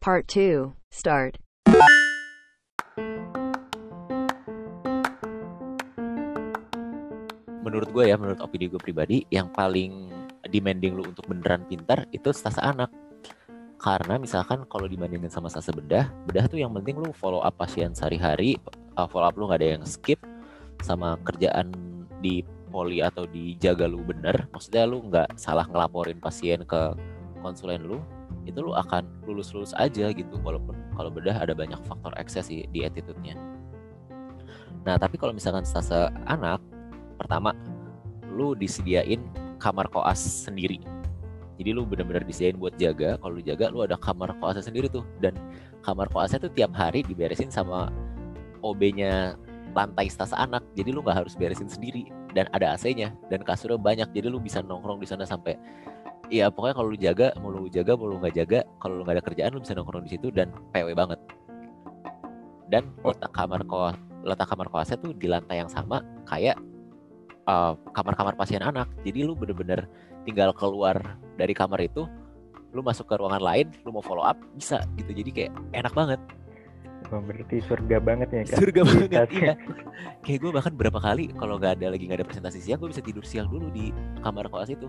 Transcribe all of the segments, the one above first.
Part 2. Start. menurut gue ya, menurut opini gue pribadi, yang paling demanding lu untuk beneran pintar itu stasa anak. Karena misalkan kalau dibandingin sama stasa bedah, bedah tuh yang penting lu follow up pasien sehari-hari, uh, follow up lu nggak ada yang skip, sama kerjaan di poli atau dijaga lu bener. Maksudnya lu nggak salah ngelaporin pasien ke konsulen lu, itu lu akan lulus-lulus aja gitu. Walaupun kalau bedah ada banyak faktor ekses sih di attitude-nya. Nah tapi kalau misalkan stasa anak, pertama lu disediain kamar koas sendiri jadi lu bener-bener disediain buat jaga kalau lu jaga lu ada kamar koasnya sendiri tuh dan kamar koasnya tuh tiap hari diberesin sama OB-nya lantai stasa anak jadi lu nggak harus beresin sendiri dan ada AC-nya dan kasurnya banyak jadi lu bisa nongkrong di sana sampai Iya pokoknya kalau lu jaga mau lu jaga mau lu nggak jaga kalau lu nggak ada kerjaan lu bisa nongkrong di situ dan PW banget dan letak kamar koas letak kamar koasnya tuh di lantai yang sama kayak uh, kamar-kamar pasien anak. Jadi lu bener-bener tinggal keluar dari kamar itu, lu masuk ke ruangan lain, lu mau follow up bisa gitu. Jadi kayak enak banget. Oh, berarti surga banget ya kan? Surga banget iya. Kayak gue bahkan berapa kali kalau nggak ada lagi nggak ada presentasi siang, gue bisa tidur siang dulu di kamar koas itu.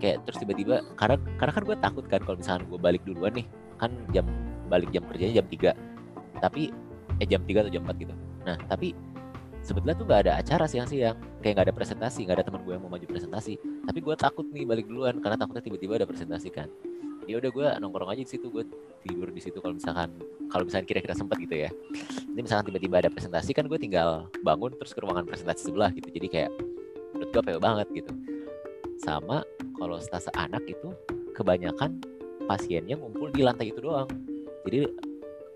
Kayak terus tiba-tiba karena karena kan gue takut kan kalau misalnya gue balik duluan nih, kan jam balik jam kerjanya jam 3. Tapi eh jam 3 atau jam 4 gitu. Nah, tapi sebetulnya tuh nggak ada acara siang-siang. Kayak nggak ada presentasi nggak ada teman gue yang mau maju presentasi. Tapi gue takut nih balik duluan karena takutnya tiba-tiba ada presentasi kan. Ya udah gue nongkrong aja di situ gue tidur di situ kalau misalkan kalau misalkan kira-kira sempat gitu ya. Ini misalkan tiba-tiba ada presentasi kan gue tinggal bangun terus ke ruangan presentasi sebelah gitu. Jadi kayak menurut gue PW banget gitu sama kalau stase anak itu kebanyakan pasiennya ngumpul di lantai itu doang. Jadi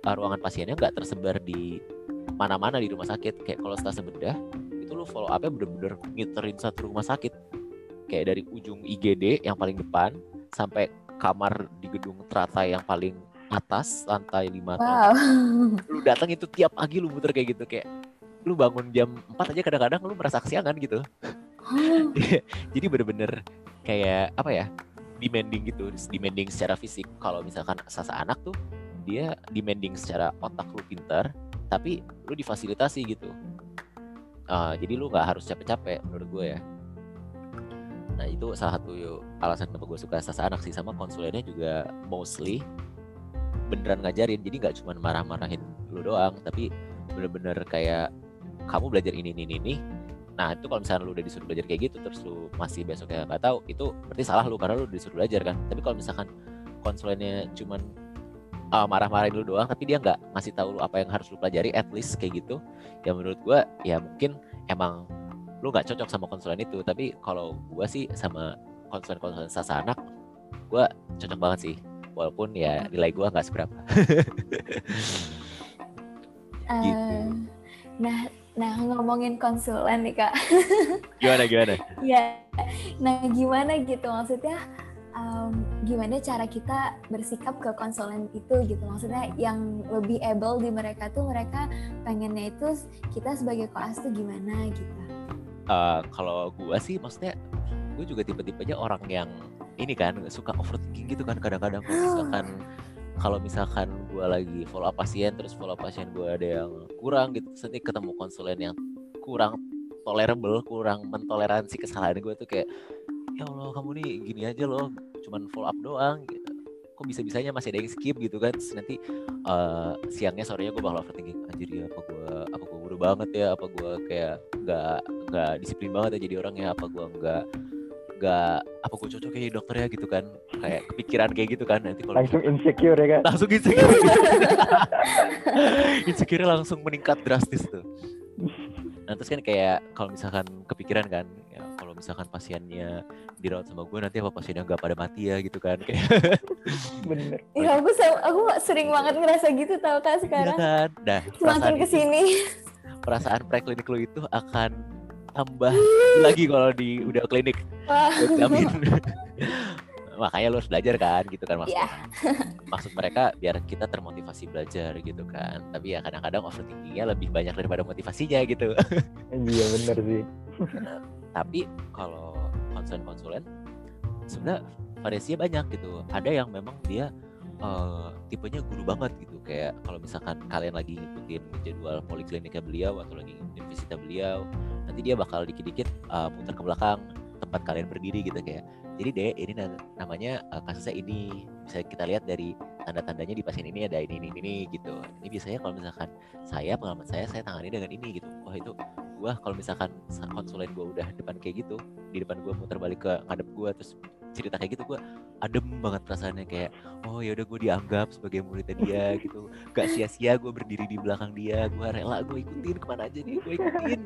ruangan pasiennya nggak tersebar di mana-mana di rumah sakit. Kayak kalau stase bedah itu lu follow up-nya bener-bener ngiterin satu rumah sakit. Kayak dari ujung IGD yang paling depan sampai kamar di gedung teratai yang paling atas lantai 5 wow. lu datang itu tiap pagi lu muter kayak gitu kayak lu bangun jam 4 aja kadang-kadang lu merasa kesiangan gitu jadi bener-bener kayak apa ya demanding gitu demanding secara fisik. Kalau misalkan sasa anak tuh dia demanding secara otak lu pintar tapi lu difasilitasi gitu. Uh, jadi lu nggak harus capek-capek menurut gue ya. Nah itu salah satu alasan kenapa gue suka sasa anak sih sama konsulennya juga mostly beneran ngajarin. Jadi nggak cuma marah-marahin lu doang tapi bener-bener kayak kamu belajar ini ini ini nah itu kalau misalnya lu udah disuruh belajar kayak gitu terus lu masih besoknya nggak tahu itu berarti salah lu karena lu udah disuruh belajar kan? Tapi kalau misalkan konsulennya cuman uh, marah-marahin lu doang tapi dia nggak ngasih tahu lu apa yang harus lu pelajari at least kayak gitu ya menurut gue ya mungkin emang lu nggak cocok sama konsulen itu. Tapi kalau gue sih sama konsulen-konsulen sasa anak gue cocok banget sih walaupun ya nilai gue nggak seberapa. Gitu. Uh, nah Nah, ngomongin konsulen nih, Kak. gimana, gimana? ya, nah gimana gitu? Maksudnya um, gimana cara kita bersikap ke konsulen itu gitu? Maksudnya yang lebih able di mereka tuh mereka pengennya itu kita sebagai koas tuh gimana gitu? Uh, kalau gue sih maksudnya gue juga tipe-tipenya orang yang ini kan suka overthinking gitu kan kadang-kadang. Kalau misalkan kalau misalkan gue lagi follow up pasien terus follow up pasien gue ada yang kurang gitu. Nanti ketemu konsulen yang kurang tolerable kurang mentoleransi kesalahan gue tuh kayak ya Allah kamu nih gini aja loh cuman follow up doang. Gitu kok bisa bisanya masih ada yang skip gitu kan. Terus nanti uh, siangnya sorenya gue bakal overthinking anjir ya apa gue apa gue bodoh banget ya apa gue kayak nggak nggak disiplin banget ya jadi orang ya apa gue nggak nggak apa gue cocok kayak dokter ya? gitu kan. Kayak kepikiran kayak gitu kan nanti kalau langsung insecure ya kan? Langsung insecure. Insecure langsung meningkat drastis tuh. Nah terus kan kayak kalau misalkan kepikiran kan ya kalau misalkan pasiennya dirawat sama gue nanti apa pasiennya nggak pada mati ya gitu kan. Kayak bener. Iya aku aku sering banget ngerasa gitu tau kan sekarang. iya kan? Nah semakin ke sini. perasaan preklinik lo itu akan tambah lagi kalau di udah klinik. Jamin. Makanya lo harus belajar kan gitu kan maksudnya. Yeah. maksud mereka biar kita termotivasi belajar gitu kan. Tapi ya kadang-kadang overthinkingnya lebih banyak daripada motivasinya gitu. Iya bener sih. Tapi kalau konsulen-konsulen sebenarnya variasinya banyak gitu. Ada yang memang dia eh, tipenya guru banget gitu. Kayak kalau misalkan kalian lagi ngikutin jadwal polikliniknya beliau atau lagi ngikutin visita beliau nanti dia bakal dikit-dikit uh, muter ke belakang tempat kalian berdiri gitu kayak jadi deh ini na- namanya uh, kasusnya ini. Bisa kita lihat dari tanda-tandanya di pasien ini ada ini ini ini gitu. Ini biasanya kalau misalkan saya pengalaman saya saya tangani dengan ini gitu. Wah itu gua kalau misalkan sa- konsulen gua udah depan kayak gitu di depan gua muter balik ke ngadep gua terus cerita kayak gitu gua adem banget perasaannya kayak oh ya udah gue dianggap sebagai muridnya dia gitu. Gak sia-sia gue berdiri di belakang dia gue rela gue ikutin ke mana aja nih gue ikutin.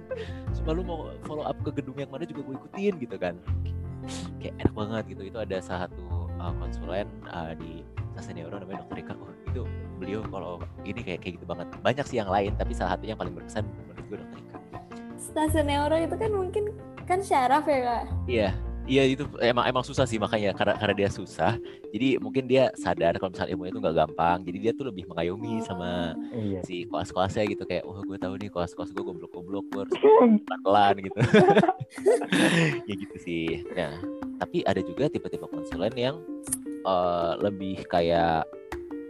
Sumpah lu mau follow up ke gedung yang mana juga gue ikutin gitu kan. Kayak enak banget gitu. Itu ada salah satu uh, konsulen uh, di Stasiun Neuro namanya Dokter Ika oh, itu beliau kalau ini kayak kayak gitu banget. Banyak sih yang lain tapi salah satu yang paling berkesan menurut gue Dokter Ika Stasiun neuro itu kan mungkin kan syaraf ya kak. iya Iya itu emang emang susah sih makanya karena karena dia susah. Jadi mungkin dia sadar kalau misalnya ilmunya itu nggak gampang. Jadi dia tuh lebih mengayomi sama Iya. si koas-koasnya gitu. Kayak oh gue tahu nih koas-koas gue goblok-goblok gue harus pelan-pelan gitu. Ya gitu sih. Nah tapi ada juga tipe-tipe konsulen yang eh, lebih kayak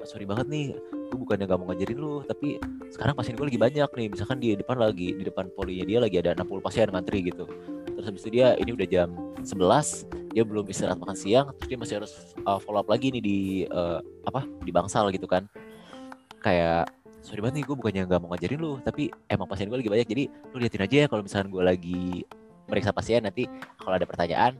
"Oh, sorry banget nih gue bukannya gak mau ngajarin lu tapi sekarang pasien gue lagi banyak nih. Misalkan di depan lagi di depan polinya dia lagi ada 60 pasien ngantri gitu terus habis itu dia ini udah jam 11 dia belum istirahat makan siang terus dia masih harus uh, follow up lagi nih di uh, apa di bangsal gitu kan. Kayak sorry banget nih gue bukannya nggak mau ngajarin lu tapi emang pasien gue lagi banyak jadi lu liatin aja ya kalau misalkan gue lagi meriksa pasien nanti kalau ada pertanyaan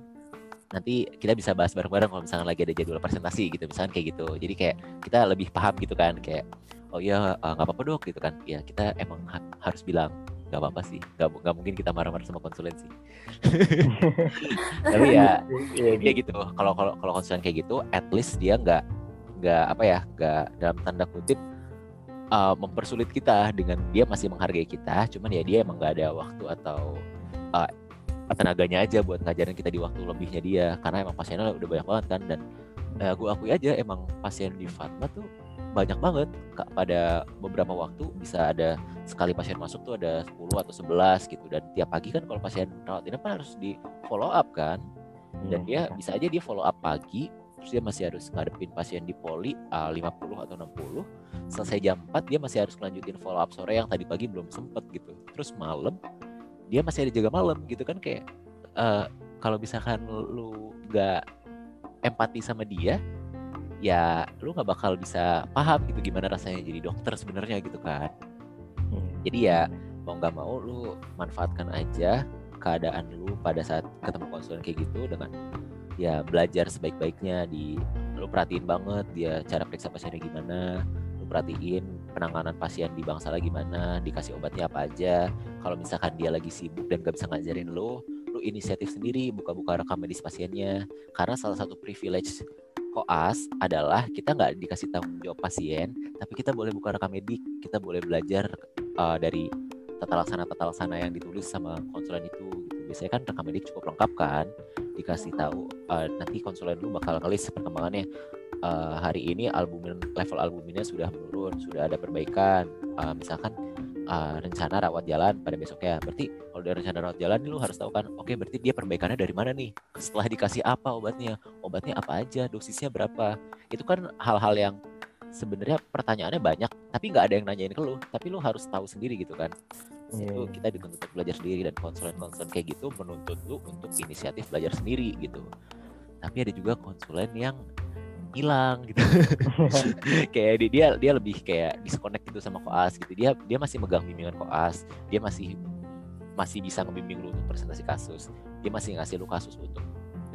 nanti kita bisa bahas bareng-bareng kalau misalkan lagi ada jadwal presentasi gitu misalkan kayak gitu. Jadi kayak kita lebih paham gitu kan kayak oh iya uh, nggak apa-apa dok gitu kan. Ya kita emang ha- harus bilang nggak apa-apa sih. Nggak nggak mungkin kita marah-marah sama konsulen sih. Tapi ya Iya dia gitu. Kalau kalau kalau konsulen kayak gitu at least dia nggak nggak apa ya nggak dalam tanda kutip uh, mempersulit kita dengan dia masih menghargai kita. Cuman ya dia emang nggak ada waktu atau uh, tenaganya aja buat ngajarin kita di waktu lebihnya dia. Karena emang pasiennya udah banyak banget kan. Dan uh, gue akui aja emang pasien di Fatma tuh banyak banget Kak, pada beberapa waktu bisa ada sekali pasien masuk tuh ada 10 atau 11 gitu. Dan tiap pagi kan kalau pasien rawat inap kan harus di follow up kan. Dan dia bisa aja dia follow up pagi terus dia masih harus ngadepin pasien di poli uh, 50 atau 60 selesai jam 4 dia masih harus ngelanjutin follow up sore yang tadi pagi belum sempet gitu. Terus malam dia masih ada jaga malam gitu kan kayak uh, kalau misalkan lu nggak empati sama dia ya lu nggak bakal bisa paham gitu gimana rasanya jadi dokter sebenarnya gitu kan. Iya. jadi ya mau nggak mau lu manfaatkan aja keadaan lu pada saat ketemu konsulen kayak gitu dengan ya belajar sebaik-baiknya di lu perhatiin banget dia cara periksa pasiennya gimana lu perhatiin penanganan pasien di bangsa gimana dikasih obatnya apa aja. Kalau misalkan dia lagi sibuk dan gak bisa ngajarin lu lu inisiatif sendiri buka-buka rekam medis pasiennya. Karena salah satu privilege koas adalah kita nggak dikasih tanggung jawab pasien tapi kita boleh buka rekam medik kita boleh belajar uh, dari tata laksana tata laksana yang ditulis sama konsulen itu gitu. biasanya kan rekam medik cukup lengkap kan? Dikasih tahu uh, nanti konsulen lu bakal ngelis perkembangannya. Uh, hari ini albumin level albuminnya sudah menurun sudah ada perbaikan. Uh, misalkan uh, rencana rawat jalan pada besoknya. Berarti kalau udah rencana rawat jalan lu harus tahu kan oke berarti dia perbaikannya dari mana nih? Setelah dikasih apa obatnya? Obatnya apa aja? Dosisnya berapa? Itu kan hal-hal yang sebenarnya pertanyaannya banyak tapi nggak ada yang nanyain ke lu. Tapi lu harus tahu sendiri gitu kan. Iya, itu kita dituntut untuk belajar sendiri dan konsulen-konsulen kayak gitu menuntut lu untuk inisiatif belajar sendiri gitu. Tapi ada juga konsulen yang hilang gitu. Kayak dia, dia dia lebih kayak disconnect gitu sama koas gitu. Dia dia masih megang bimbingan koas. Dia masih masih bisa ngebimbing lu untuk presentasi kasus. Dia masih ngasih lu kasus untuk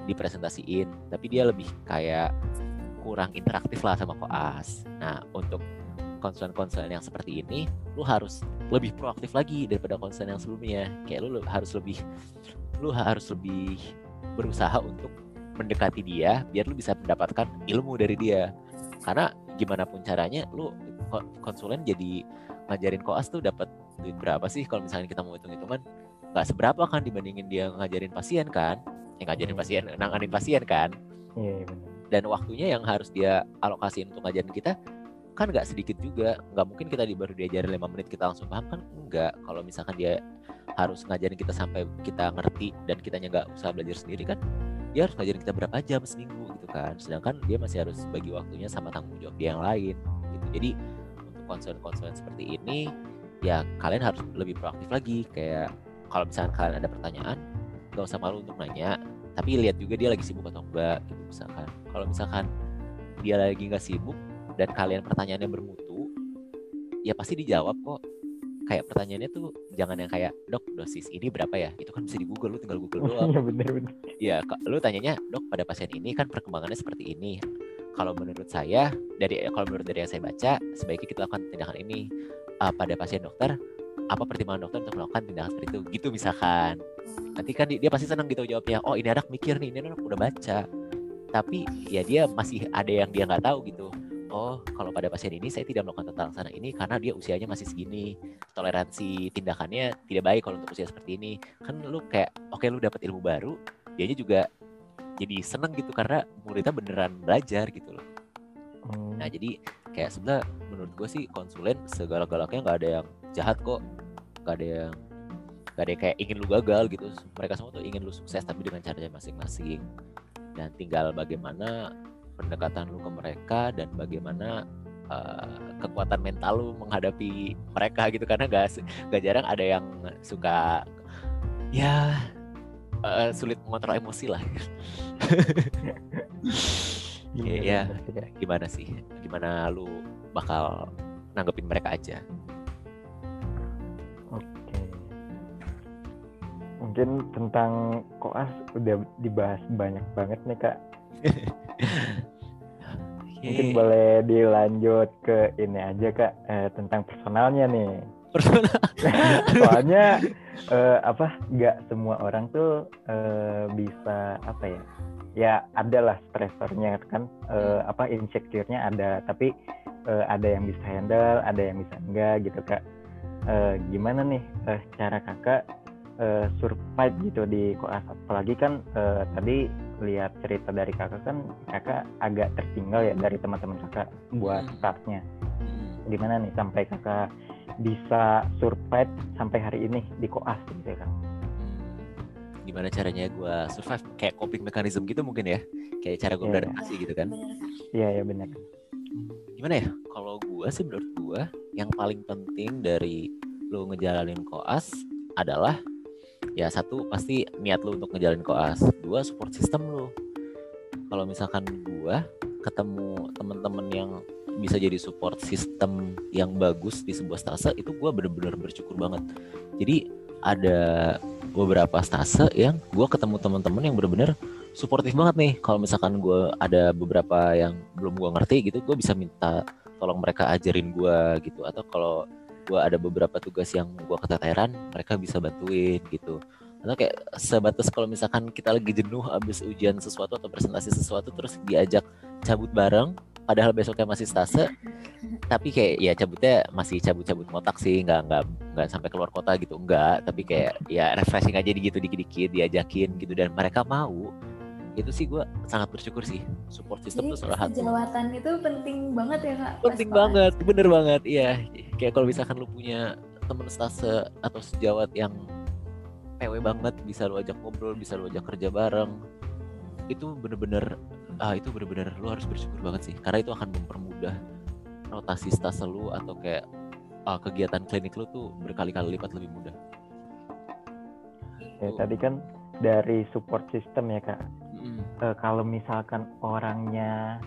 dipresentasiin. Tapi dia lebih kayak kurang interaktif lah sama koas. Nah untuk konsulen-konsulen yang seperti ini lu harus lebih proaktif lagi daripada konsulen yang sebelumnya. Kayak lu harus lebih lu harus lebih berusaha untuk mendekati dia biar lu bisa mendapatkan ilmu dari dia. Karena gimana pun caranya lu ko- konsulen jadi ngajarin koas tuh dapat duit berapa sih kalau misalnya kita mau hitung-hitungan? Nggak seberapa kan dibandingin dia ngajarin pasien kan? Yang ngajarin Hmm. pasien nanganin pasien kan? Iya, iya, dan waktunya yang harus dia alokasiin untuk ngajarin kita kan nggak sedikit juga. Nggak mungkin kita di baru diajarin lima menit kita langsung paham kan? Enggak kalau misalkan dia harus ngajarin kita sampai kita ngerti dan kitanya nggak usah belajar sendiri kan dia harus ngajarin kita berapa jam seminggu gitu kan. Sedangkan dia masih harus bagi waktunya sama tanggung jawab dia yang lain gitu. Jadi untuk konsulen-konsulen seperti ini ya kalian harus lebih proaktif lagi. Kayak kalau misalkan kalian ada pertanyaan gak usah malu untuk nanya. Tapi lihat juga dia lagi sibuk atau enggak gitu misalkan. Kalau misalkan dia lagi nggak sibuk dan kalian pertanyaannya bermutu ya pasti dijawab kok. Kayak pertanyaannya tuh jangan yang kayak dok dosis ini berapa ya? Itu kan bisa di Google lu tinggal Google doang. Iya bener bener. Ya lu tanyanya dok pada pasien ini kan perkembangannya seperti ini. Kalau menurut saya dari kalau menurut dari yang saya baca sebaiknya kita lakukan tindakan ini uh, pada pasien dokter apa pertimbangan dokter untuk melakukan tindakan seperti itu? Gitu misalkan. Nanti kan dia, pasti senang gitu jawabnya oh ini anak mikir nih ini anak udah baca. Tapi ya dia masih ada yang dia nggak tahu gitu. Oh kalau pada pasien ini saya tidak melakukan tata laksana ini karena dia usianya masih segini. Toleransi tindakannya tidak baik kalau untuk usia seperti ini. Kan lu kayak oke lu dapat ilmu baru dianya juga jadi seneng gitu karena muridnya beneran belajar gitu loh Hmm, Nah jadi kayak sebenarnya menurut gue sih konsulen segala-galaknya nggak ada yang jahat kok, nggak ada yang nggak ada yang kayak ingin lu gagal gitu. Mereka semua tuh ingin lu sukses tapi dengan caranya masing-masing. Dan tinggal bagaimana pendekatan lu ke mereka dan bagaimana uh, kekuatan mental lu menghadapi mereka gitu karena gak, gak jarang ada yang suka ya uh, sulit mengontrol emosi lah. iya, Kak. gimana sih gimana lu bakal nanggepin mereka aja Oke. Mungkin tentang koas udah dibahas banyak banget nih kak. Mungkin boleh dilanjut ke ini aja kak eh, tentang personalnya nih. Personal. Soalnya eh, apa? Nggak semua orang tuh eh, bisa apa ya? Ya ada lah stressornya kan. eh, apa insecure-nya ada. Tapi eh, ada yang bisa handle, ada yang bisa enggak gitu kak. Eh, gimana nih eh, cara kakak eh, survive gitu di koas? Apalagi kan eh, tadi lihat cerita dari kakak kan kakak agak tertinggal ya dari teman-teman kakak buat Hmm. startnya Hmm. gimana nih sampai kakak bisa survive sampai hari ini di koas gitu ya kan gimana caranya gue survive? Kayak coping mechanism gitu mungkin ya? Kayak cara gue Iya, iya. beradaptasi gitu kan? Iya ya benar. Gimana ya? Kalau gue sih menurut gue yang paling penting dari lu ngejalanin koas adalah ya satu pasti niat lu untuk ngejalanin koas. Dua support system lu. Kalau misalkan gue ketemu temen-temen yang bisa jadi support system yang bagus di sebuah stase itu gue bener-bener bersyukur banget. Jadi ada beberapa stase yang gue ketemu teman-teman yang bener-bener suportif banget nih. Kalau misalkan gue ada beberapa yang belum gue ngerti gitu gue bisa minta tolong mereka ajarin gue gitu. Atau kalau gue ada beberapa tugas yang gue keteteran mereka bisa bantuin gitu. Atau kayak sebatas kalau misalkan kita lagi jenuh abis ujian sesuatu atau presentasi sesuatu terus diajak cabut bareng padahal besoknya masih stase. Tapi kayak ya cabutnya masih cabut-cabut ngotak sih nggak nggak nggak sampai keluar kota gitu enggak tapi kayak ya refreshing aja gitu dikit-dikit diajakin gitu. Dan mereka mau itu sih gue sangat bersyukur sih support system Jadi tuh salah satu. sejawatan itu penting banget ya kak. penting banget. bener banget iya. Kayak kalau misalkan lu punya temen stase atau sejawat yang PW banget bisa lu ajak ngobrol bisa lu ajak kerja bareng itu bener-bener ah itu bener-bener lu harus bersyukur banget sih karena itu akan mempermudah rotasi stase lu atau kayak ah, kegiatan klinik lu tuh berkali-kali lipat lebih mudah ya tadi kan dari support system ya kak Mm-mm. Eh, kalau misalkan orangnya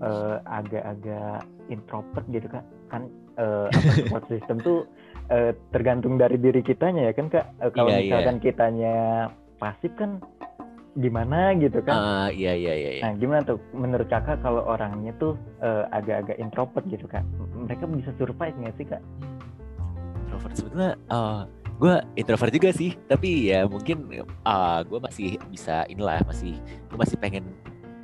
eh, agak-agak introvert gitu kak kan apa, support system tuh eh, tergantung dari diri kitanya ya kan kak Eh, kalau Iya, iya. misalkan kitanya pasif kan gimana gitu kan Ah, iya iya iya, iya. Nah, gimana tuh menurut kakak kalau orangnya tuh eh, agak-agak introvert gitu kak? M- Mereka bisa survive nggak sih kak? introvert sebetulnya gue introvert juga sih tapi ya mungkin gue masih bisa inilah masih gue masih pengen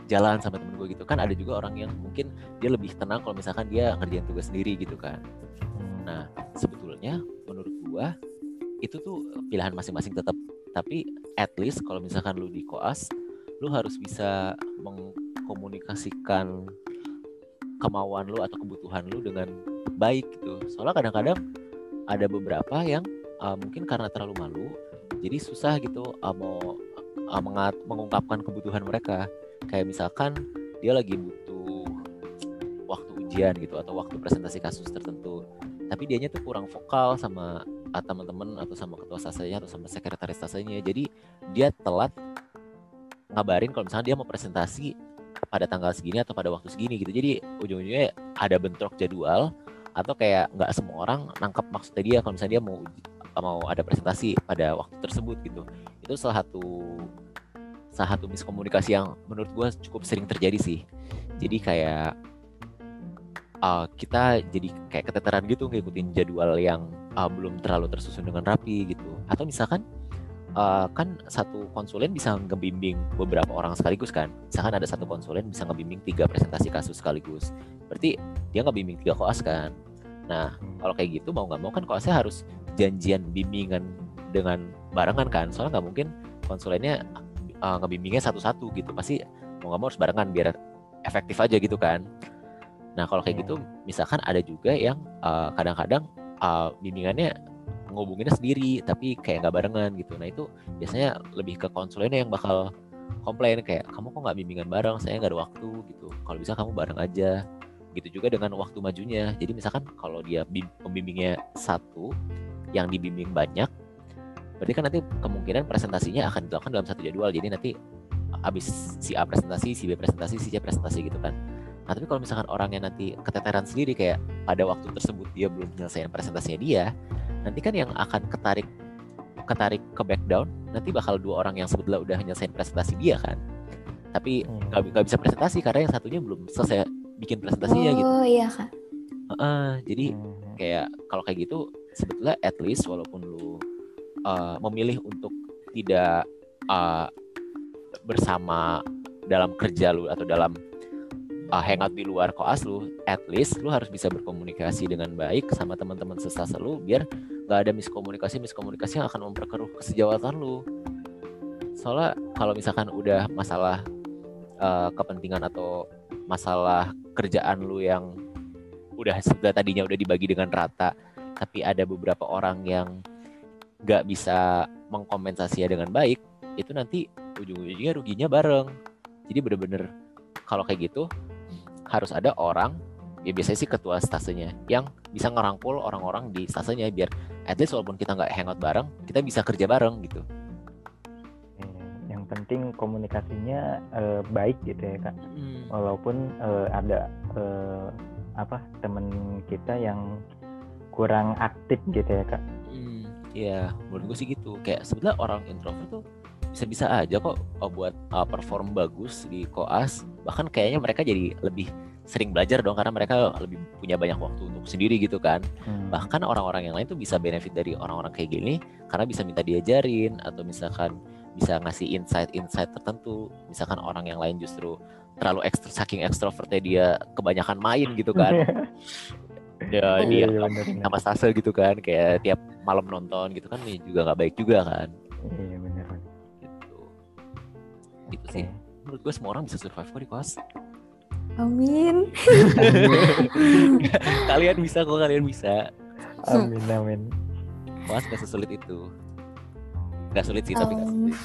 jalan sama temen gue gitu kan ada juga orang yang mungkin dia lebih tenang kalau misalkan dia ngerjain tugas sendiri gitu kan nah sebetulnya menurut gue itu tuh pilihan masing-masing tetap tapi at least kalau misalkan lu di koas lu harus bisa mengkomunikasikan kemauan lu atau kebutuhan lu dengan baik gitu. Soalnya kadang-kadang ada beberapa yang uh, mungkin karena terlalu malu jadi susah gitu uh, mau uh, mengat- mengungkapkan kebutuhan mereka. Kayak misalkan dia lagi butuh waktu ujian gitu atau waktu presentasi kasus tertentu tapi dianya tuh kurang vokal sama teman-teman atau sama ketua sasanya atau sama sekretaris sasanya jadi dia telat ngabarin kalau misalnya dia mau presentasi pada tanggal segini atau pada waktu segini gitu. Jadi ujung-ujungnya ada bentrok jadwal atau kayak nggak semua orang nangkep maksudnya dia kalau misalnya dia mau mau ada presentasi pada waktu tersebut gitu. Itu salah satu salah satu miskomunikasi yang menurut gue cukup sering terjadi sih. Jadi kayak uh, kita jadi kayak keteteran gitu ngikutin jadwal yang uh, belum terlalu tersusun dengan rapi gitu. Atau misalkan uh, kan satu konsulen bisa ngebimbing beberapa orang sekaligus kan. Misalkan ada satu konsulen bisa ngebimbing tiga presentasi kasus sekaligus. Berarti dia ngebimbing tiga koas kan. Nah kalau kayak gitu mau nggak mau kan koasnya harus janjian bimbingan dengan barengan kan. Soalnya nggak mungkin konsulennya uh, ngebimbingnya satu-satu gitu. Pasti mau nggak mau harus barengan biar efektif aja gitu kan nah kalau kayak gitu misalkan ada juga yang uh, kadang-kadang uh, bimbingannya ngubunginnya sendiri tapi kayak nggak barengan gitu. Nah itu biasanya lebih ke konsulennya yang bakal komplain kayak kamu kok nggak bimbingan bareng? Saya nggak ada waktu gitu. Kalau bisa kamu bareng aja. Gitu juga dengan waktu majunya. Jadi misalkan kalau dia pembimbingnya satu yang dibimbing banyak berarti kan nanti kemungkinan presentasinya akan dilakukan dalam satu jadwal. Jadi nanti habis si A presentasi si B presentasi si C presentasi gitu kan nah tapi kalau misalkan orangnya nanti keteteran sendiri kayak pada waktu tersebut dia belum menyelesaikan presentasinya dia nanti kan yang akan ketarik ketarik ke back down nanti bakal dua orang yang sebetulnya udah menyelesaikan presentasi dia kan tapi hmm. nggak hmm. bisa presentasi karena yang satunya belum selesai bikin presentasinya oh, gitu oh iya kan uh, jadi hmm. kayak kalau kayak gitu sebetulnya at least walaupun lu uh, memilih untuk tidak uh, bersama dalam kerja lu atau dalam uh, hangout di luar koas lu, at least lu harus bisa berkomunikasi dengan baik sama teman-teman sesasa lu biar nggak ada miskomunikasi miskomunikasi yang akan memperkeruh kesejawatan lu. Soalnya kalau misalkan udah masalah uh, kepentingan atau masalah kerjaan lu yang udah sudah tadinya udah dibagi dengan rata, tapi ada beberapa orang yang nggak bisa mengkompensasinya dengan baik itu nanti ujung-ujungnya ruginya bareng jadi bener-bener kalau kayak gitu harus ada orang ya biasanya sih ketua stasenya yang bisa ngerangkul orang-orang di stasenya biar at least walaupun kita nggak hangout bareng kita bisa kerja bareng gitu yang penting komunikasinya uh, baik gitu ya kak hmm. walaupun uh, ada uh, apa temen kita yang kurang aktif gitu ya kak Iya, menurut gue sih gitu. Kayak sebenarnya orang introvert tuh bisa-bisa aja kok oh, buat uh, perform bagus di koas. Bahkan kayaknya mereka jadi lebih sering belajar dong karena mereka lebih punya banyak waktu untuk sendiri gitu kan. Hmm. Bahkan orang-orang yang lain tuh bisa benefit dari orang-orang kayak gini karena bisa minta diajarin atau misalkan bisa ngasih insight-insight tertentu. Misalkan orang yang lain justru terlalu ekstra saking ekstrovertnya dia kebanyakan main gitu kan. ya dia iya, sama Stase gitu kan kayak tiap malam nonton gitu kan ini juga nggak baik juga kan iya gitu sih. Menurut gue semua orang bisa survive kok di kos amin. Kalian bisa kok kalian bisa. Amin amin. Kos gak sesulit itu. Gak sulit sih tapi gak sulit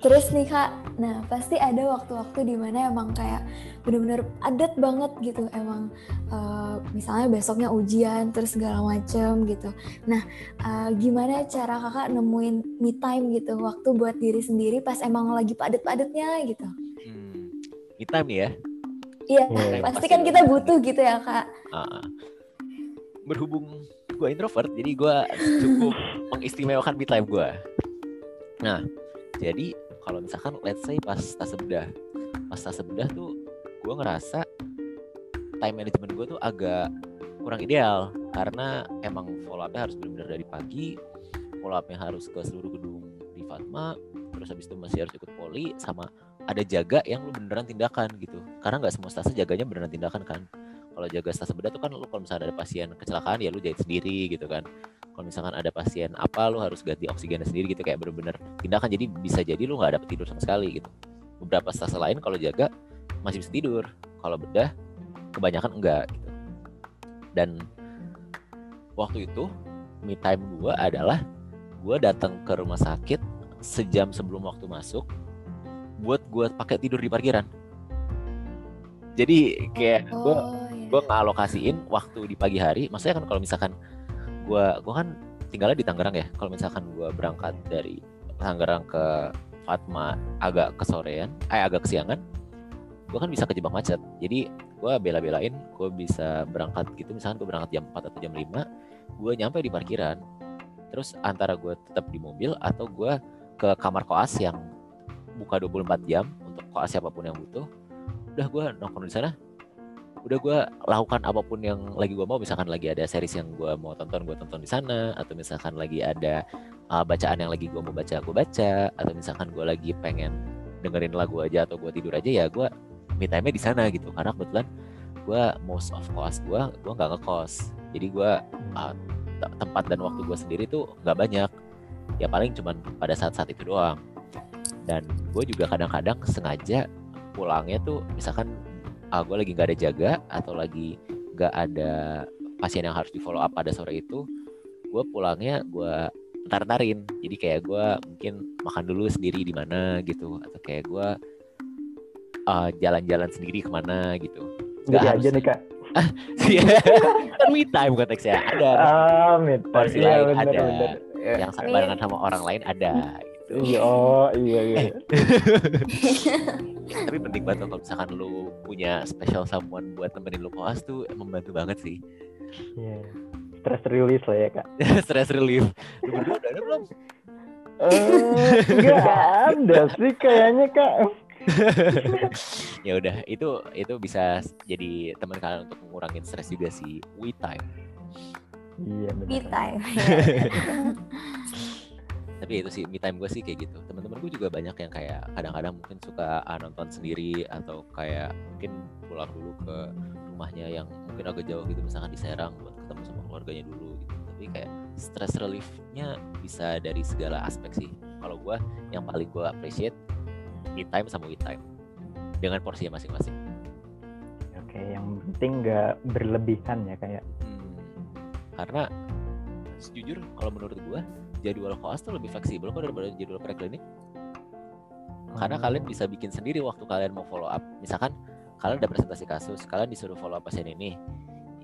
Terus nih kak, nah pasti ada waktu-waktu di mana emang kayak bener-bener adat banget gitu emang uh, misalnya besoknya ujian terus segala macem gitu. Nah uh, gimana cara kakak nemuin me time gitu waktu buat diri sendiri pas emang lagi padet-padetnya gitu? Hmm, me time ya? Iya, hmm. pasti kan kita butuh gitu ya kak. Uh, berhubung gue introvert, jadi gue cukup mengistimewakan me time gue. Nah, jadi kalau misalkan let's say pas tas bedah. Pas tas bedah tuh gue ngerasa time management gue tuh agak kurang ideal. Karena emang follow upnya harus benar-benar dari pagi follow upnya harus ke seluruh gedung di Fatma terus habis itu masih harus ikut poli sama ada jaga yang lu beneran tindakan gitu. Karena nggak semua stase jaganya beneran tindakan kan kalau jaga stase bedah tuh kan lu kalau misalnya ada pasien kecelakaan ya lu jahit sendiri gitu kan. Kalau misalkan ada pasien apa lu harus ganti oksigennya sendiri gitu kayak bener-bener tindakan. Jadi bisa jadi lu nggak dapet tidur sama sekali gitu. Beberapa stase lain kalau jaga masih bisa tidur. Kalau bedah kebanyakan enggak gitu. Dan waktu itu me time gue adalah gue datang ke rumah sakit sejam sebelum waktu masuk buat gue pakai tidur di parkiran. Jadi kayak gue Oh. Gue ngalokasiin waktu di pagi hari. Maksudnya kan kalau misalkan gue gue kan tinggalnya di Tangerang ya. Kalau misalkan gue berangkat dari Tangerang ke Fatma agak kesorean eh agak kesiangan gue kan bisa kejebak macet. Jadi gue bela-belain gue bisa berangkat gitu. Misalkan gue berangkat jam 4 atau jam 5 gue nyampe di parkiran. Terus antara gue tetap di mobil atau gue ke kamar koas yang buka 24 jam untuk koas siapa pun yang butuh udah gue nongkrong di sana udah gue lakukan apa pun yang lagi gue mau misalkan lagi ada series yang gue mau tonton gue tonton di sana atau misalkan lagi ada uh, bacaan yang lagi gue mau baca gue baca atau misalkan gue lagi pengen dengerin lagu aja atau gue tidur aja ya gue me time di sana gitu. Karena kebetulan gue most of cost gue gue nggak ngekos. Jadi gue uh, te- tempat dan waktu gue sendiri tuh nggak banyak. Ya paling cuman pada saat-saat itu doang. Dan gue juga kadang-kadang sengaja pulangnya tuh misalkan ah, gue lagi nggak ada jaga atau lagi nggak ada pasien yang harus di follow up pada sore itu gue pulangnya gue ntar-ntarin jadi kayak gue mungkin makan dulu sendiri di mana gitu atau kayak gue ah, jalan-jalan sendiri ke mana gitu Jadi harus- aja nih kak. kan me time konteksnya ada Amit. porsi Iya, lain bener, ada bener. Yang barengan sama orang lain ada gitu oh iya iya. tapi penting banget kalau misalkan lu punya special someone buat temenin lu koas tuh membantu banget sih Iya. Stress release lah ya kak. stress relief lu berdua udah ada belum Eh, Nggak ada sih kayaknya kak. ya udah itu itu bisa jadi teman kalian untuk mengurangin stres juga sih we time Iya benar. Me time. tapi itu sih me time gue sih kayak gitu. Teman-teman gue juga banyak yang kayak kadang-kadang mungkin suka ah, nonton sendiri atau kayak mungkin pulang dulu ke rumahnya yang mungkin agak jauh gitu misalkan di Serang buat ketemu sama keluarganya dulu gitu. Tapi kayak stress reliefnya bisa dari segala aspek sih. Kalau gue yang paling gue appreciate me time sama we time. Dengan porsinya masing-masing. Oke, yang penting nggak berlebihan ya kayak. Hmm, karena sejujur kalau menurut gua jadwal koas tuh lebih fleksibel kok daripada jadwal preklinik. Karena Hmm. kalian bisa bikin sendiri waktu kalian mau follow up. Misalkan kalian ada presentasi kasus kalian disuruh follow up pasien ini.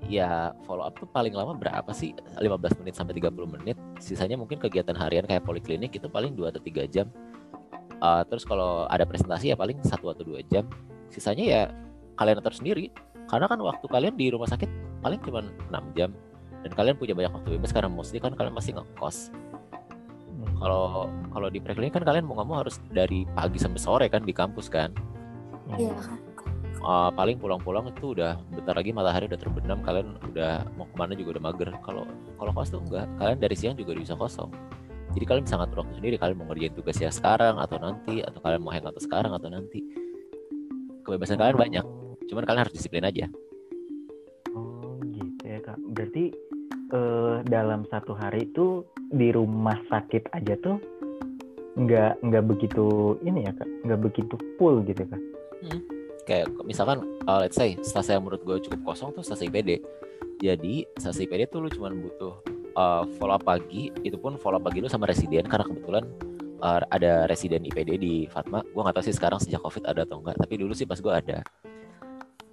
Ya follow up tuh paling lama berapa sih? 15 menit sampai 30 menit. Sisanya mungkin kegiatan harian kayak poliklinik itu paling 2 atau 3 jam. Uh, terus kalau ada presentasi ya paling satu atau dua jam. Sisanya ya kalian atur sendiri. Karena kan waktu kalian di rumah sakit paling cuma 6 jam. Dan kalian punya banyak waktu bebas karena mostly kan kalian masih ngekos. Kalau kalau di preklinik kan kalian mau nggak mau harus dari pagi sampai sore kan di kampus kan? Iya. Kan. Uh, paling pulang-pulang itu udah bentar lagi matahari udah terbenam kalian udah mau ke mana juga udah mager. Kalau kalau kos tuh enggak kalian dari siang juga udah bisa kosong. Jadi kalian bisa ngatur waktu sendiri kalian mau ngerjain tugasnya sekarang atau nanti atau kalian mau hangout sekarang atau nanti. Kebebasan kalian banyak cuman kalian harus disiplin aja. Oh gitu ya kak. Berarti eh, dalam satu hari itu di rumah sakit aja tuh nggak nggak begitu ini ya kak, nggak begitu full gitu kak. kayak misalkan uh, let's say stase yang menurut gue cukup kosong tuh stase IPD jadi stase IPD tuh lu cuman butuh uh, follow up pagi itu pun follow up pagi lu sama residen karena kebetulan uh, ada residen IPD di Fatma. Gue nggak tahu sih sekarang sejak covid ada atau enggak tapi dulu sih pas gue ada.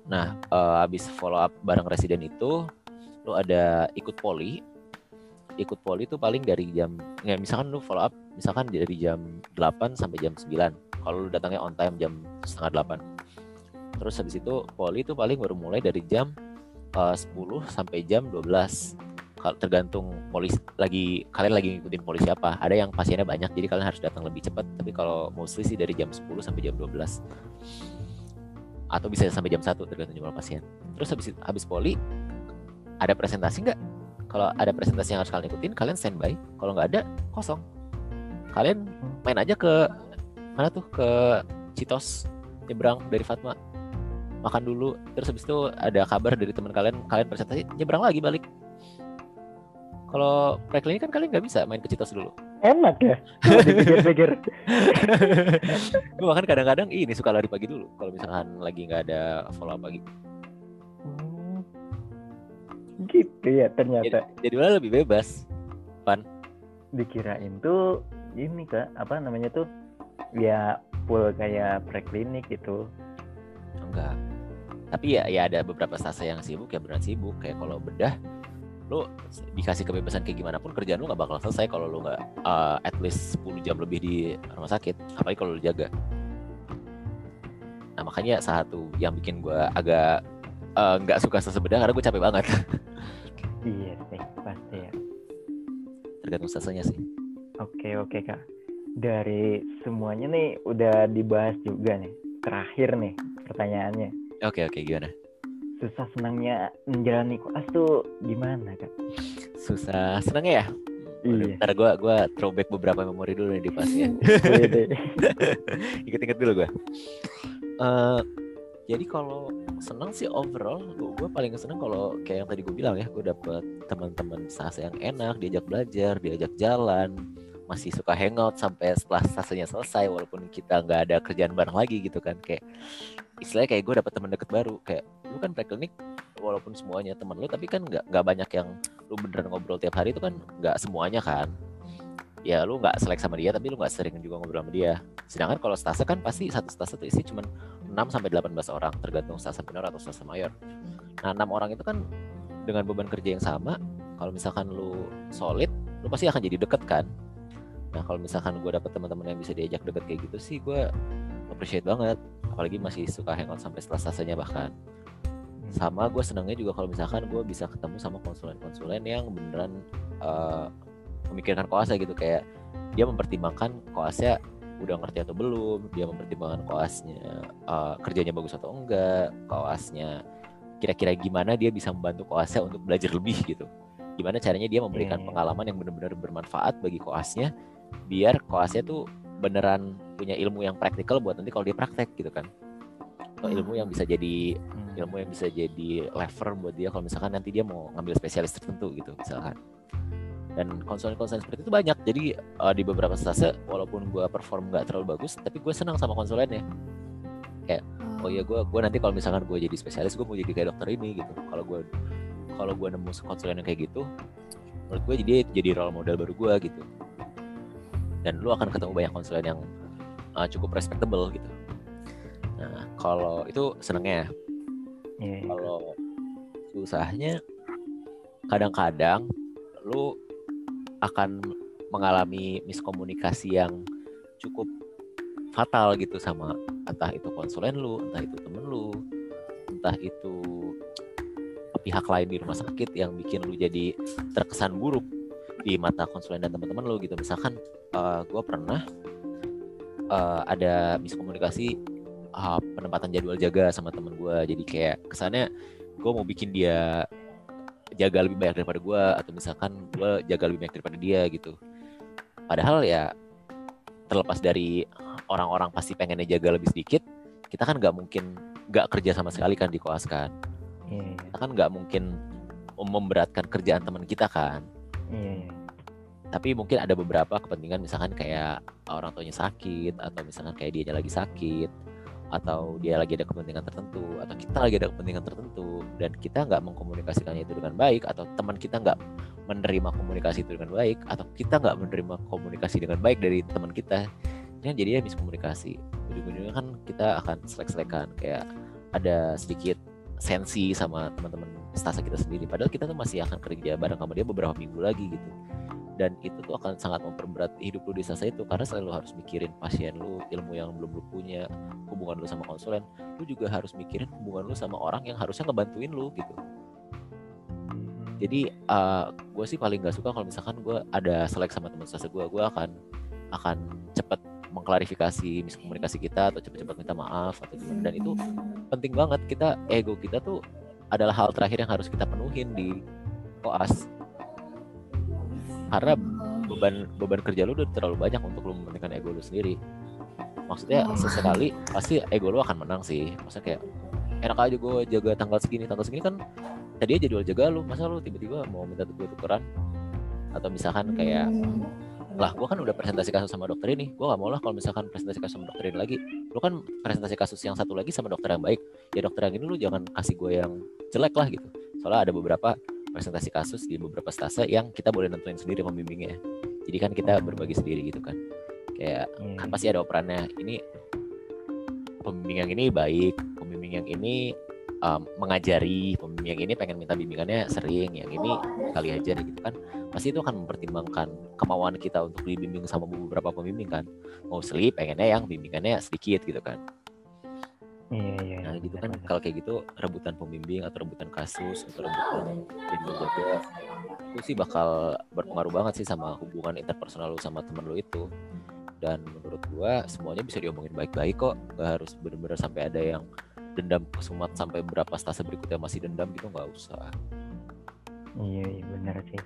Nah uh, habis follow up bareng residen itu lu ada ikut poli ikut poli tuh paling dari jam ya misalkan lu follow up misalkan dari jam 8 sampai jam 9 kalau lu datangnya on time jam setengah 8 Terus habis itu poli itu paling baru mulai dari jam uh, 10 sampai jam 12. Kalau tergantung polis lagi kalian lagi ngikutin polisi apa. Ada yang pasiennya banyak jadi kalian harus datang lebih cepat. Tapi kalau mostly sih dari jam 10 sampai jam 12. Atau bisa sampai jam 1 tergantung jumlah pasien. Terus habis habis poli ada presentasi nggak? Kalau ada presentasi yang harus kalian ikutin, kalian standby. Kalau nggak ada, kosong. Kalian main aja ke mana tuh ke Citos nyebrang dari Fatma makan dulu terus habis itu ada kabar dari teman kalian kalian presentasi nyebrang lagi balik kalau preklinik kan kalian nggak bisa main ke Citos dulu Enak ya. Kalau dipikir-pikir. gue bahkan kadang-kadang ini suka lari pagi dulu kalau misalkan lagi nggak ada follow up pagi. Gitu ya jadi, ternyata. jadi malah lebih bebas Dikirain tuh ini kak, apa namanya tuh? Ya full kayak preklinik gitu. Enggak. Tapi ya ya ada beberapa stase yang sibuk ya beneran sibuk. Kayak kalau bedah lu dikasih kebebasan kayak gimana pun kerjaan lu nggak bakal selesai kalau lu nggak uh, at least 10 jam lebih di rumah sakit. Apalagi kalau lu jaga. Nah makanya satu yang bikin gue agak nggak uh, suka sesebedah karena gue capek banget iya sih pasti ya tergantung stasenya sih oke oke kak dari semuanya nih udah dibahas juga nih terakhir nih pertanyaannya oke oke gimana susah senangnya menjalani koas tuh gimana kak? Susah senangnya ya? Iya. Ntar gue gua throwback beberapa memori dulu nih di pasnya. Ingat-ingat dulu gue. Uh, jadi kalau senang sih overall, gue paling seneng kalau kayak yang tadi gue bilang ya, gue dapet teman-teman sase yang enak, diajak belajar, diajak jalan, masih suka hangout sampai setelah stasenya selesai walaupun kita nggak ada kerjaan bareng lagi gitu kan. Kayak istilahnya kayak gue dapet teman deket baru. Kayak lu kan preklinik walaupun semuanya teman lu tapi kan nggak nggak banyak yang lu beneran ngobrol tiap hari itu kan nggak semuanya kan. Ya lu nggak selek sama dia tapi lu nggak sering juga ngobrol sama dia. Sedangkan kalau stase kan pasti satu stase tuh isi cuma 6 sampai 18 orang tergantung stase minor atau stase mayor nah enam orang itu kan dengan beban kerja yang sama kalau misalkan lu solid lu pasti akan jadi deket kan Nah kalau misalkan gue dapet teman-teman yang bisa diajak deket kayak gitu sih gue appreciate banget. Apalagi masih suka hangout sampai setelah sasanya bahkan. Hmm. Sama gue senangnya juga kalau misalkan gue bisa ketemu sama konsulen-konsulen yang beneran uh, memikirkan koasnya gitu kayak dia mempertimbangkan koasnya udah ngerti atau belum, dia mempertimbangkan koasnya uh, kerjanya bagus atau enggak, koasnya kira-kira gimana dia bisa membantu koasnya untuk belajar lebih gitu. Gimana caranya dia memberikan yeah. pengalaman yang benar-benar bermanfaat bagi koasnya biar koasnya tuh beneran punya ilmu yang praktikal buat nanti kalau dia praktek gitu kan atau ilmu yang bisa jadi hmm. ilmu yang bisa jadi lever buat dia kalau misalkan nanti dia mau ngambil spesialis tertentu gitu misalkan dan konsulen-konsulen seperti itu banyak. Jadi uh, di beberapa stase walaupun gue perform nggak terlalu bagus tapi gue senang sama konsulennya kayak oh ya gue gue nanti kalau misalkan gue jadi spesialis gue mau jadi kayak dokter ini gitu. Kalau gue kalau gue nemu konsulen yang kayak gitu menurut gue jadi jadi role model baru gue gitu. Dan lu akan ketemu banyak konsulen yang uh, cukup respectable gitu. Nah kalau itu senengnya yeah. Iya. kalau susahnya kadang-kadang lu akan mengalami miskomunikasi yang cukup fatal gitu sama entah itu konsulen lu, entah itu temen lu, entah itu pihak lain di rumah sakit yang bikin lu jadi terkesan buruk di mata konsulen dan teman-teman lo gitu. Misalkan uh, eh, gue pernah uh, ada miskomunikasi uh, penempatan jadwal jaga sama temen gue jadi kayak kesannya gue mau bikin dia jaga lebih banyak daripada gue atau misalkan gue jaga lebih banyak daripada dia gitu padahal ya terlepas dari orang-orang pasti pengennya jaga lebih sedikit kita kan nggak mungkin nggak kerja sama sekali kan di koas kan yeah. kita kan nggak mungkin memberatkan kerjaan teman kita kan yeah. Tapi mungkin ada beberapa kepentingan misalkan kayak orang tuanya sakit atau misalkan kayak dia lagi sakit atau dia lagi ada kepentingan tertentu atau kita lagi ada kepentingan tertentu dan kita nggak mengkomunikasikannya itu dengan baik atau teman kita nggak menerima komunikasi itu dengan baik atau kita nggak menerima komunikasi dengan baik dari teman kita kan jadinya miskomunikasi. Ujung-ujungnya kan kita akan selek-selekan kayak ada sedikit sensi sama teman-teman stasa kita sendiri. Padahal kita tuh masih akan kerja bareng sama dia beberapa minggu lagi gitu dan itu tuh akan sangat memperberat hidup lu di stasa itu karena selalu harus mikirin pasien lu ilmu yang belum lu punya hubungan lu sama konsulen. Lu juga harus mikirin hubungan lu sama orang yang harusnya ngebantuin lu gitu. Jadi uh, eh, gue sih paling gak suka kalau misalkan gue ada selek sama teman stasa gue gue akan akan cepat mengklarifikasi miskomunikasi kita atau cepat-cepat minta maaf atau gimana. Dan itu penting banget. Kita ego kita tuh adalah hal terakhir yang harus kita penuhin di koas karena beban beban kerja lu udah terlalu banyak untuk lu mementingkan ego lu sendiri. Maksudnya sesekali pasti ego lu akan menang sih. Maksudnya kayak enak aja gue jaga tanggal segini tanggal segini kan tadi aja jual jaga lu. Masa lu tiba-tiba mau minta gue tukeran? Atau misalkan kayak lah gue kan udah presentasi kasus sama dokter ini. Gue gak mau lah kalau misalkan presentasi kasus sama dokter ini lagi. Lu kan presentasi kasus yang satu lagi sama dokter yang baik. Ya dokter yang ini lu jangan kasih gue yang jelek lah gitu. Soalnya ada beberapa presentasi kasus di beberapa stase yang kita boleh nentuin sendiri pembimbingnya jadi kan kita berbagi sendiri gitu kan kayak hmm. kan pasti ada operannya ini pembimbing yang ini baik, pembimbing yang ini um, mengajari, pembimbing yang ini pengen minta bimbingannya sering, yang ini kali aja gitu kan. Pasti itu akan mempertimbangkan kemauan kita untuk dibimbing sama beberapa pembimbing kan. Mau sleep pengennya yang bimbingannya sedikit gitu kan. Iya, iya. Nah gitu kan kalau kayak gitu rebutan pembimbing atau rebutan kasus atau rebutan jadi menjaga itu sih bakal berpengaruh banget sih sama hubungan interpersonal lu sama temen lu itu. Dan menurut gua semuanya bisa diomongin baik-baik kok, nggak harus bener-bener sampai ada yang dendam kesumat sampai berapa stase berikutnya masih dendam gitu nggak usah. Iya, iya benar sih.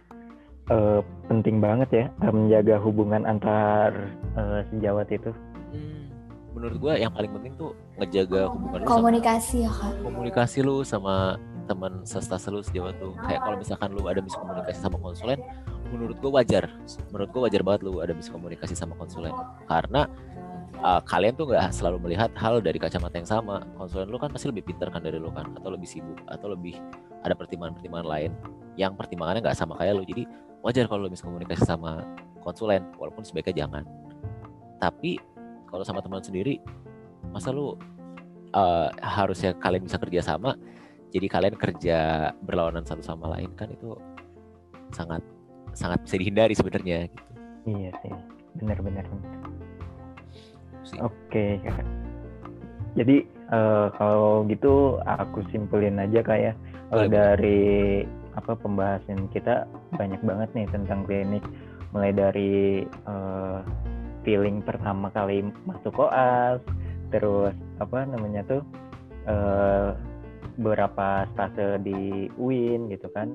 Eh, penting banget ya eh, menjaga hubungan antar eh, sejawat itu. Hmm, menurut gua yang paling penting tuh ngejaga hubungan lu sama Komunikasi ya kak. komunikasi lu sama teman sestase lu sejauh tuh kayak kalau misalkan lu ada miskomunikasi sama konsulen menurut gua wajar. Menurut gua wajar banget lu ada miskomunikasi sama konsulen. Karena uh, kalian tuh nggak selalu melihat hal dari kacamata yang sama. Konsulen lu kan pasti lebih pintar kan dari lu kan atau lebih sibuk atau lebih ada pertimbangan-pertimbangan lain yang pertimbangannya nggak sama kayak lu. Jadi wajar kalau lu miskomunikasi sama konsulen walaupun sebaiknya jangan. Tapi kalau sama teman sendiri masa lu uh, harusnya kalian bisa kerja sama jadi kalian kerja berlawanan satu sama lain kan itu sangat sangat bisa dihindari sebenarnya gitu Iya sih, benar-benar. Oke. Jadi eh, kalau gitu aku simpulin aja kak ya boleh. dari apa pembahasan kita banyak banget nih tentang klinik mulai dari eh, feeling pertama kali masuk koas terus apa namanya tuh eh, beberapa stase di UIN gitu kan.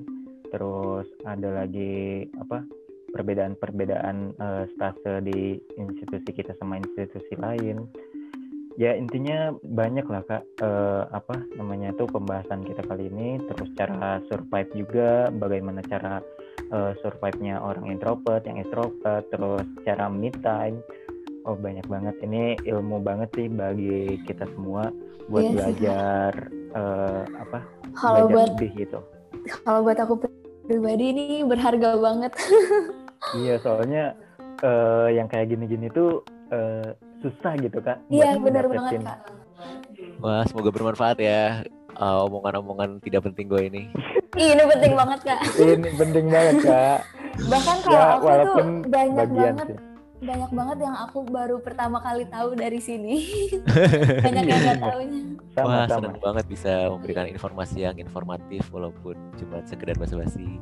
Terus ada lagi apa perbedaan-perbedaan eh, stase di institusi kita sama institusi lain. Ya intinya banyak lah kak eh, apa namanya tuh pembahasan kita kali ini. Terus cara survive juga bagaimana cara eh, survive-nya orang introvert yang extrovert terus cara me time oh banyak banget ini ilmu banget sih bagi kita semua buat Iya sih, Kak. belajar eh, apa Kalau belajar buat lebih gitu kalau buat aku pribadi ini berharga banget. Iya, soalnya eh, yang kayak gini-gini tuh eh, susah gitu kak. Iya benar banget kak. wah semoga bermanfaat ya uh, omongan-omongan tidak penting gue ini ini penting banget kak. Ini penting banget kak. Bahkan kalau ya aku tuh banyak bagian banget sih. banyak banget yang aku baru pertama kali tahu dari sini. banyak yang nggak taunya. wah Sama-sama. senang banget bisa memberikan informasi yang informatif walaupun cuma sekedar basa-basi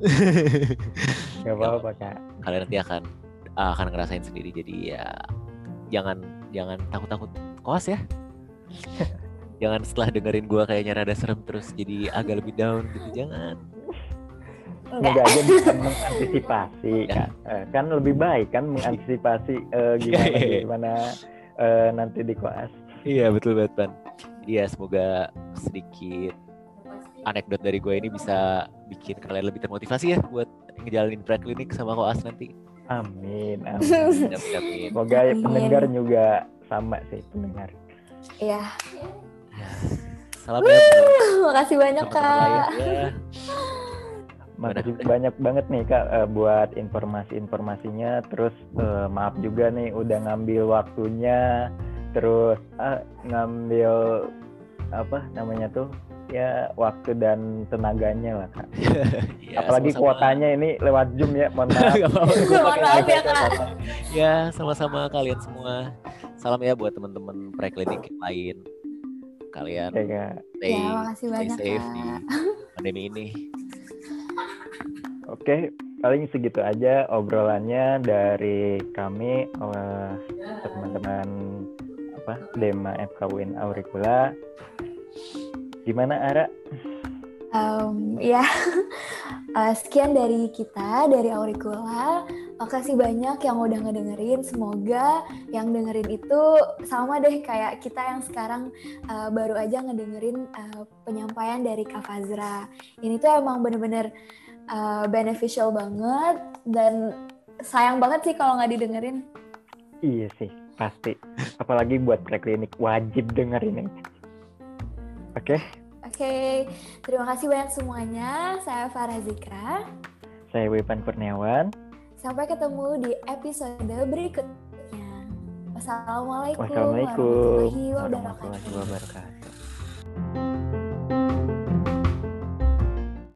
Gak apa-apa kak. kalian nanti akan akan ngerasain sendiri jadi ya jangan jangan takut-takut koas ya jangan setelah dengerin gua kayaknya rada serem terus jadi agak lebih down gitu jangan Semoga Enggak. aja bisa mengantisipasi Ya. Eh, kan lebih baik kan mengantisipasi eh, gimana Iya, iya, iya. gimana eh, nanti di koas. iya betul banget Pan jadi ya semoga sedikit anekdot dari gue ini bisa bikin kalian lebih termotivasi ya buat ngejalanin preklinik sama koas nanti Amin. amin. Amin, amin, amin. Semoga Amin. pendengar juga sama sih pendengar. Iya. Salam ya Makasih banyak kak. ya. Makasih banyak banget nih kak eh, buat informasi-informasinya. Terus eh, maaf juga nih udah ngambil waktunya. Terus ah, ngambil apa namanya tuh ya waktu dan tenaganya lah kak. Ya, Apalagi sama-sama. kuotanya ini lewat zoom ya. Mohon maaf. Mohon maaf ya, Kak. Ya, sama-sama kalian semua. Salam ya buat teman-teman preklinik yang lain. Kalian kak. stay, Ya, makasih stay banyak safe di pandemi ini. Oke, paling segitu aja obrolannya dari kami eh, teman-teman apa Dema FKUIN Auricula. Gimana Ara? Em, ya, Eh, sekian dari kita dari Auricula. Makasih banyak yang udah ngedengerin. Semoga yang dengerin itu sama deh kayak kita yang sekarang eh, baru aja ngedengerin eh, penyampaian dari Kak Fazra. Ini tuh emang bener-bener eh, beneficial banget dan sayang banget sih kalau nggak didengerin. Iya sih, pasti. Apalagi buat preklinik wajib dengerin ini. Oke, Oke, terima kasih banyak semuanya. Saya Farah Zikra. saya Wipan Kurniawan. Sampai ketemu di episode berikutnya. Wassalamualaikum Wassalamualaikum warahmatullahi warahmatullahi wabarakatuh. wabarakatuh.